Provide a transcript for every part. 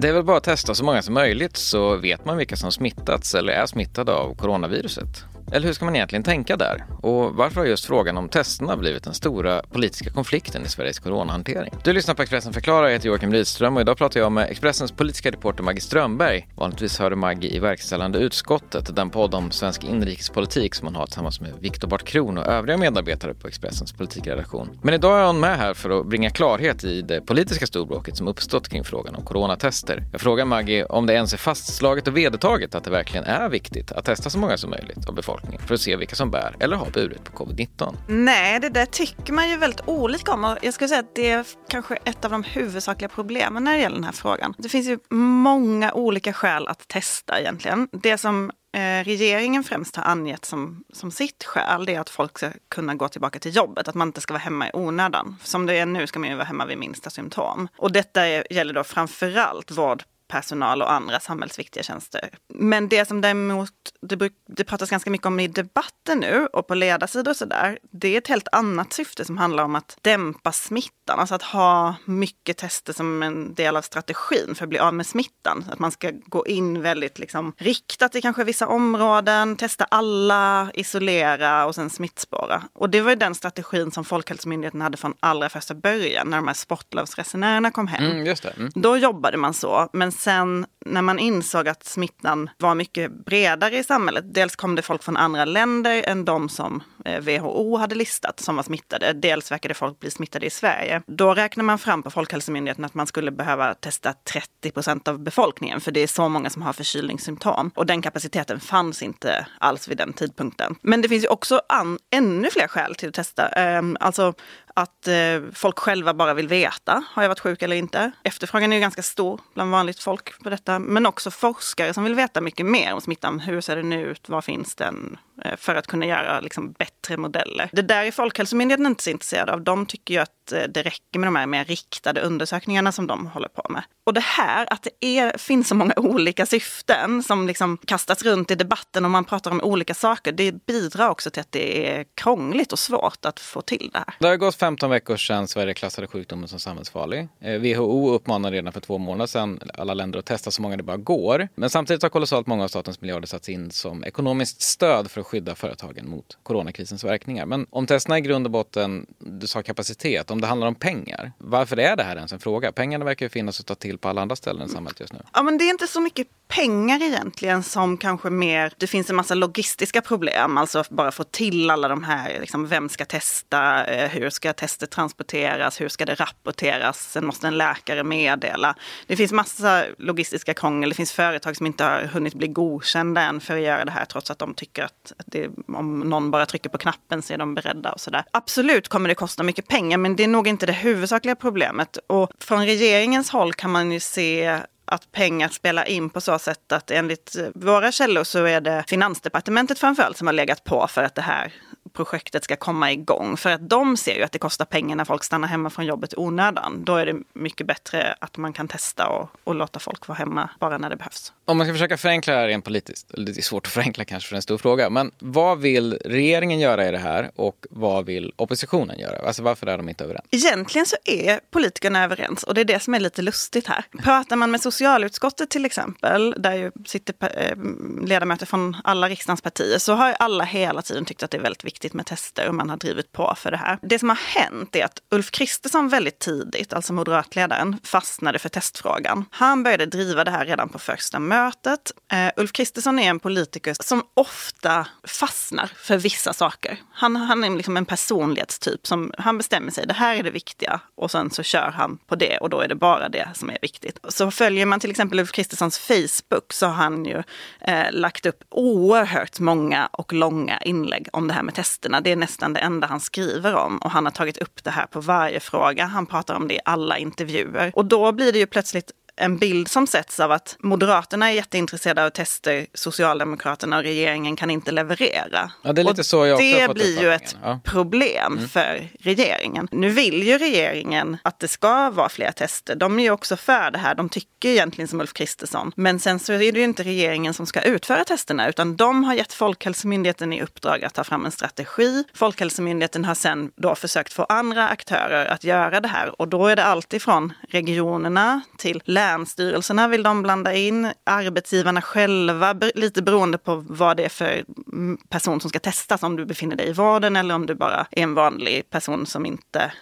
Det är väl bara att testa så många som möjligt så vet man vilka som smittats eller är smittade av coronaviruset. Eller hur ska man egentligen tänka där? Och varför har just frågan om testerna blivit den stora politiska konflikten i Sveriges coronahantering? Du lyssnar på Expressen förklarar, jag heter Joakim Rydström och idag pratar jag med Expressens politiska reporter Maggie Strömberg. Vanligtvis hör du Maggie i verkställande utskottet, den podd om svensk inrikespolitik som hon har tillsammans med Viktor Bart Kron och övriga medarbetare på Expressens politikredaktion. Men idag är hon med här för att bringa klarhet i det politiska storbråket som uppstått kring frågan om coronatester. Jag frågar Maggie om det ens är fastslaget och vedertaget att det verkligen är viktigt att testa så många som möjligt av befolkningen befolkningen för att se vilka som bär eller har burit på covid-19? Nej, det där tycker man ju väldigt olika om. Och jag skulle säga att det är kanske ett av de huvudsakliga problemen när det gäller den här frågan. Det finns ju många olika skäl att testa egentligen. Det som eh, regeringen främst har angett som, som sitt skäl det är att folk ska kunna gå tillbaka till jobbet, att man inte ska vara hemma i onödan. Som det är nu ska man ju vara hemma vid minsta symptom. Och detta är, gäller då framförallt vård personal och andra samhällsviktiga tjänster. Men det som däremot det, det pratas ganska mycket om i debatten nu och på ledarsidor och sådär, det är ett helt annat syfte som handlar om att dämpa smittan. Alltså att ha mycket tester som en del av strategin för att bli av med smittan. Att man ska gå in väldigt liksom riktat i kanske vissa områden, testa alla, isolera och sen smittspåra. Och det var ju den strategin som Folkhälsomyndigheten hade från allra första början när de här sportlovsresenärerna kom hem. Mm, mm. Då jobbade man så. Men sen när man insåg att smittan var mycket bredare i samhället, dels kom det folk från andra länder än de som eh, WHO hade listat som var smittade. Dels verkade folk bli smittade i Sverige. Då räknar man fram på Folkhälsomyndigheten att man skulle behöva testa 30 procent av befolkningen, för det är så många som har förkylningssymptom. Och den kapaciteten fanns inte alls vid den tidpunkten. Men det finns ju också an, ännu fler skäl till att testa. Ehm, alltså att eh, folk själva bara vill veta, har jag varit sjuk eller inte? Efterfrågan är ju ganska stor bland vanligt folk på detta, men också forskare som vill veta mycket mer om smittan. Hur ser den ut? Var finns den? Eh, för att kunna göra liksom, bättre modeller. Det där är Folkhälsomyndigheten inte så intresserad av. De tycker ju att Eh, det räcker med de här mer riktade undersökningarna som de håller på med. Och det här att det är, finns så många olika syften som liksom kastas runt i debatten och man pratar om olika saker. Det bidrar också till att det är krångligt och svårt att få till det här. Det har gått 15 veckor sedan Sverige klassade sjukdomen som samhällsfarlig. Eh, WHO uppmanade redan för två månader sedan alla länder att testa så många det bara går. Men samtidigt har kolossalt många av statens miljarder satts in som ekonomiskt stöd för att skydda företagen mot coronakrisens verkningar. Men om testerna i grund och botten, du sa kapacitet, om det handlar om pengar, varför är det här ens en fråga? Pengarna verkar ju finnas att ta till på alla andra ställen i samhället just nu. Ja, men det är inte så mycket pengar egentligen som kanske mer, det finns en massa logistiska problem, alltså bara få till alla de här, liksom, vem ska testa, eh, hur ska testet transporteras, hur ska det rapporteras, sen måste en läkare meddela. Det finns massa logistiska krångel, det finns företag som inte har hunnit bli godkända än för att göra det här trots att de tycker att det, om någon bara trycker på knappen så är de beredda och sådär. Absolut kommer det kosta mycket pengar men det är nog inte det huvudsakliga problemet. Och från regeringens håll kan man ju se att pengar spelar in på så sätt att enligt våra källor så är det Finansdepartementet framförallt som har legat på för att det här projektet ska komma igång. För att de ser ju att det kostar pengar när folk stannar hemma från jobbet i onödan. Då är det mycket bättre att man kan testa och, och låta folk vara hemma bara när det behövs. Om man ska försöka förenkla det här rent politiskt, det är svårt att förenkla kanske för en stor fråga, men vad vill regeringen göra i det här och vad vill oppositionen göra? Alltså varför är de inte överens? Egentligen så är politikerna överens och det är det som är lite lustigt här. Pratar man med socialutskottet till exempel, där ju sitter eh, ledamöter från alla riksdagens partier, så har alla hela tiden tyckt att det är väldigt viktigt med tester och man har drivit på för det här. Det som har hänt är att Ulf Kristersson väldigt tidigt, alltså moderatledaren, fastnade för testfrågan. Han började driva det här redan på första mötet. Uh, Ulf Kristersson är en politiker som ofta fastnar för vissa saker. Han, han är liksom en personlighetstyp som han bestämmer sig, det här är det viktiga och sen så kör han på det och då är det bara det som är viktigt. Så följer man till exempel Ulf Kristerssons Facebook så har han ju eh, lagt upp oerhört många och långa inlägg om det här med testerna, det är nästan det enda han skriver om. Och han har tagit upp det här på varje fråga. Han pratar om det i alla intervjuer. Och då blir det ju plötsligt en bild som sätts av att Moderaterna är jätteintresserade av tester, Socialdemokraterna och regeringen kan inte leverera. Ja, det är lite och så jag det blir ju ett ja. problem mm. för regeringen. Nu vill ju regeringen att det ska vara fler tester. De är ju också för det här. De tycker egentligen som Ulf Kristersson. Men sen så är det ju inte regeringen som ska utföra testerna utan de har gett Folkhälsomyndigheten i uppdrag att ta fram en strategi. Folkhälsomyndigheten har sen då försökt få andra aktörer att göra det här och då är det alltifrån regionerna till länder länsstyrelserna vill de blanda in, arbetsgivarna själva, lite beroende på vad det är för person som ska testas, om du befinner dig i vården eller om du bara är en vanlig person som inte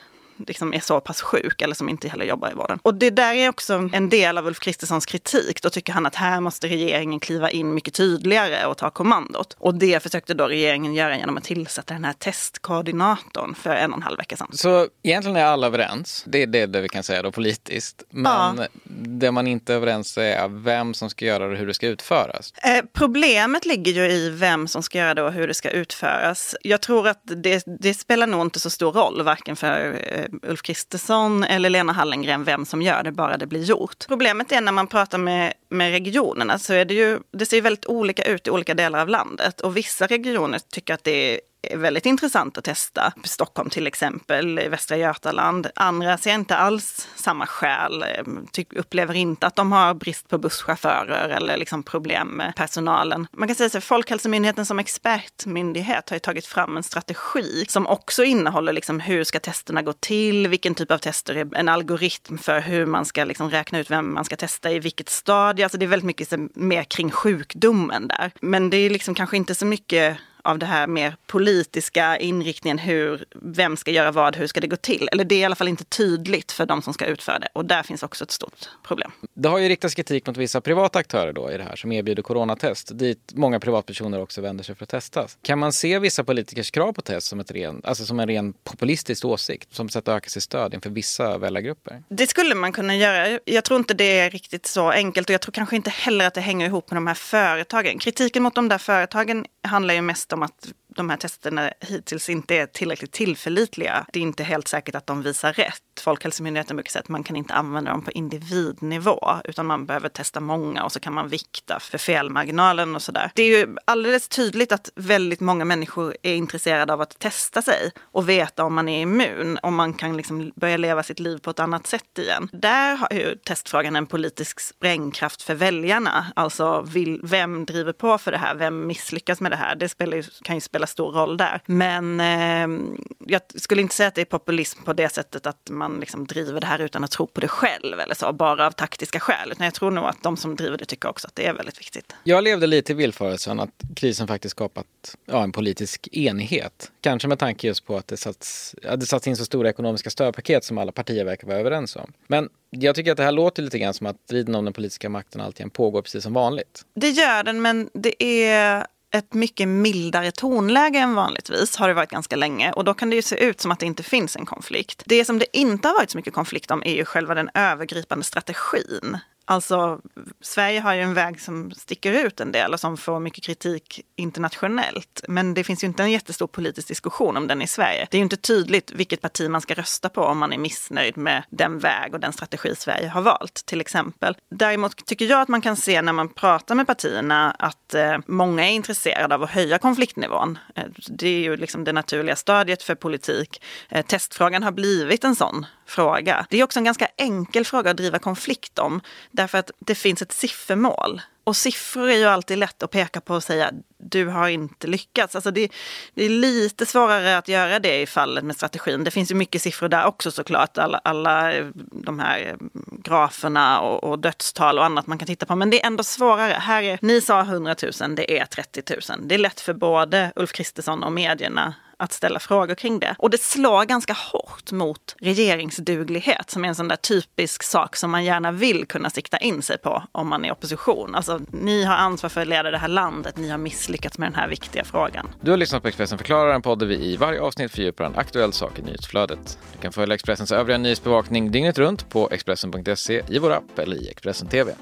liksom är så pass sjuk eller som inte heller jobbar i vården. Och det där är också en del av Ulf Kristerssons kritik. Då tycker han att här måste regeringen kliva in mycket tydligare och ta kommandot. Och det försökte då regeringen göra genom att tillsätta den här testkoordinatorn för en och en halv vecka sedan. Så egentligen är alla överens. Det är det, det vi kan säga då politiskt. Men ja. det man inte är överens är vem som ska göra det och hur det ska utföras. Eh, problemet ligger ju i vem som ska göra det och hur det ska utföras. Jag tror att det, det spelar nog inte så stor roll, varken för eh, Eh, Ulf Kristersson eller Lena Hallengren vem som gör det, bara det blir gjort. Problemet är när man pratar med, med regionerna så är det ju, det ser väldigt olika ut i olika delar av landet och vissa regioner tycker att det är är väldigt intressant att testa. Stockholm till exempel, Västra Götaland. Andra ser inte alls samma skäl, ehm, upplever inte att de har brist på busschaufförer eller liksom problem med personalen. Man kan säga att Folkhälsomyndigheten som expertmyndighet har ju tagit fram en strategi som också innehåller liksom hur ska testerna gå till, vilken typ av tester, en algoritm för hur man ska liksom räkna ut vem man ska testa i vilket stadie. Alltså det är väldigt mycket mer kring sjukdomen där. Men det är liksom kanske inte så mycket av det här mer politiska inriktningen, hur, vem ska göra vad, hur ska det gå till? Eller det är i alla fall inte tydligt för de som ska utföra det och där finns också ett stort problem. Det har ju riktats kritik mot vissa privata aktörer då i det här som erbjuder coronatest dit många privatpersoner också vänder sig för att testas. Kan man se vissa politikers krav på test som, ett ren, alltså som en ren populistisk åsikt som sätt att öka sitt stöd inför vissa väljargrupper? Det skulle man kunna göra. Jag tror inte det är riktigt så enkelt och jag tror kanske inte heller att det hänger ihop med de här företagen. Kritiken mot de där företagen handlar ju mest om att de här testerna hittills inte är tillräckligt tillförlitliga. Det är inte helt säkert att de visar rätt. Folkhälsomyndigheten brukar säga att man kan inte använda dem på individnivå utan man behöver testa många och så kan man vikta för felmarginalen och sådär. Det är ju alldeles tydligt att väldigt många människor är intresserade av att testa sig och veta om man är immun, om man kan liksom börja leva sitt liv på ett annat sätt igen. Där har ju testfrågan en politisk sprängkraft för väljarna. Alltså vill, vem driver på för det här? Vem misslyckas med det här? Det spelar, kan ju spela stor roll där. Men eh, jag skulle inte säga att det är populism på det sättet att man liksom driver det här utan att tro på det själv eller så, bara av taktiska skäl. Utan jag tror nog att de som driver det tycker också att det är väldigt viktigt. Jag levde lite i villfarelsen att krisen faktiskt skapat ja, en politisk enighet. Kanske med tanke just på att det satts, det satts in så stora ekonomiska stödpaket som alla partier verkar vara överens om. Men jag tycker att det här låter lite grann som att striden om den politiska makten alltid pågår precis som vanligt. Det gör den, men det är ett mycket mildare tonläge än vanligtvis har det varit ganska länge och då kan det ju se ut som att det inte finns en konflikt. Det som det inte har varit så mycket konflikt om är ju själva den övergripande strategin. Alltså, Sverige har ju en väg som sticker ut en del och som får mycket kritik internationellt. Men det finns ju inte en jättestor politisk diskussion om den i Sverige. Det är ju inte tydligt vilket parti man ska rösta på om man är missnöjd med den väg och den strategi Sverige har valt, till exempel. Däremot tycker jag att man kan se när man pratar med partierna att eh, många är intresserade av att höja konfliktnivån. Eh, det är ju liksom det naturliga stadiet för politik. Eh, testfrågan har blivit en sån fråga. Det är också en ganska enkel fråga att driva konflikt om. Därför att det finns ett siffermål. Och siffror är ju alltid lätt att peka på och säga du har inte lyckats. Alltså det, det, är lite svårare att göra det i fallet med strategin. Det finns ju mycket siffror där också såklart. Alla, alla eh, de här eh, graferna och, och, dödstal och annat man kan titta på. Men det är ändå svårare. Här är, ni sa 100 000, det är 30 000. Det är lätt för både Ulf Kristersson och medierna att ställa frågor kring det. Och det slår ganska hårt mot regeringsduglighet som är en sån där typisk sak som man gärna vill kunna sikta in sig på om man är opposition. Alltså, ni har ansvar för att leda det här landet, ni har misslyckats med den här viktiga frågan. Du har lyssnat på Expressen förklarar, en podd där vi i varje avsnitt fördjupar en aktuell sak i nyhetsflödet. Du kan följa Expressens övriga nyhetsbevakning dygnet runt på Expressen.se, i vår app eller i Expressen TV.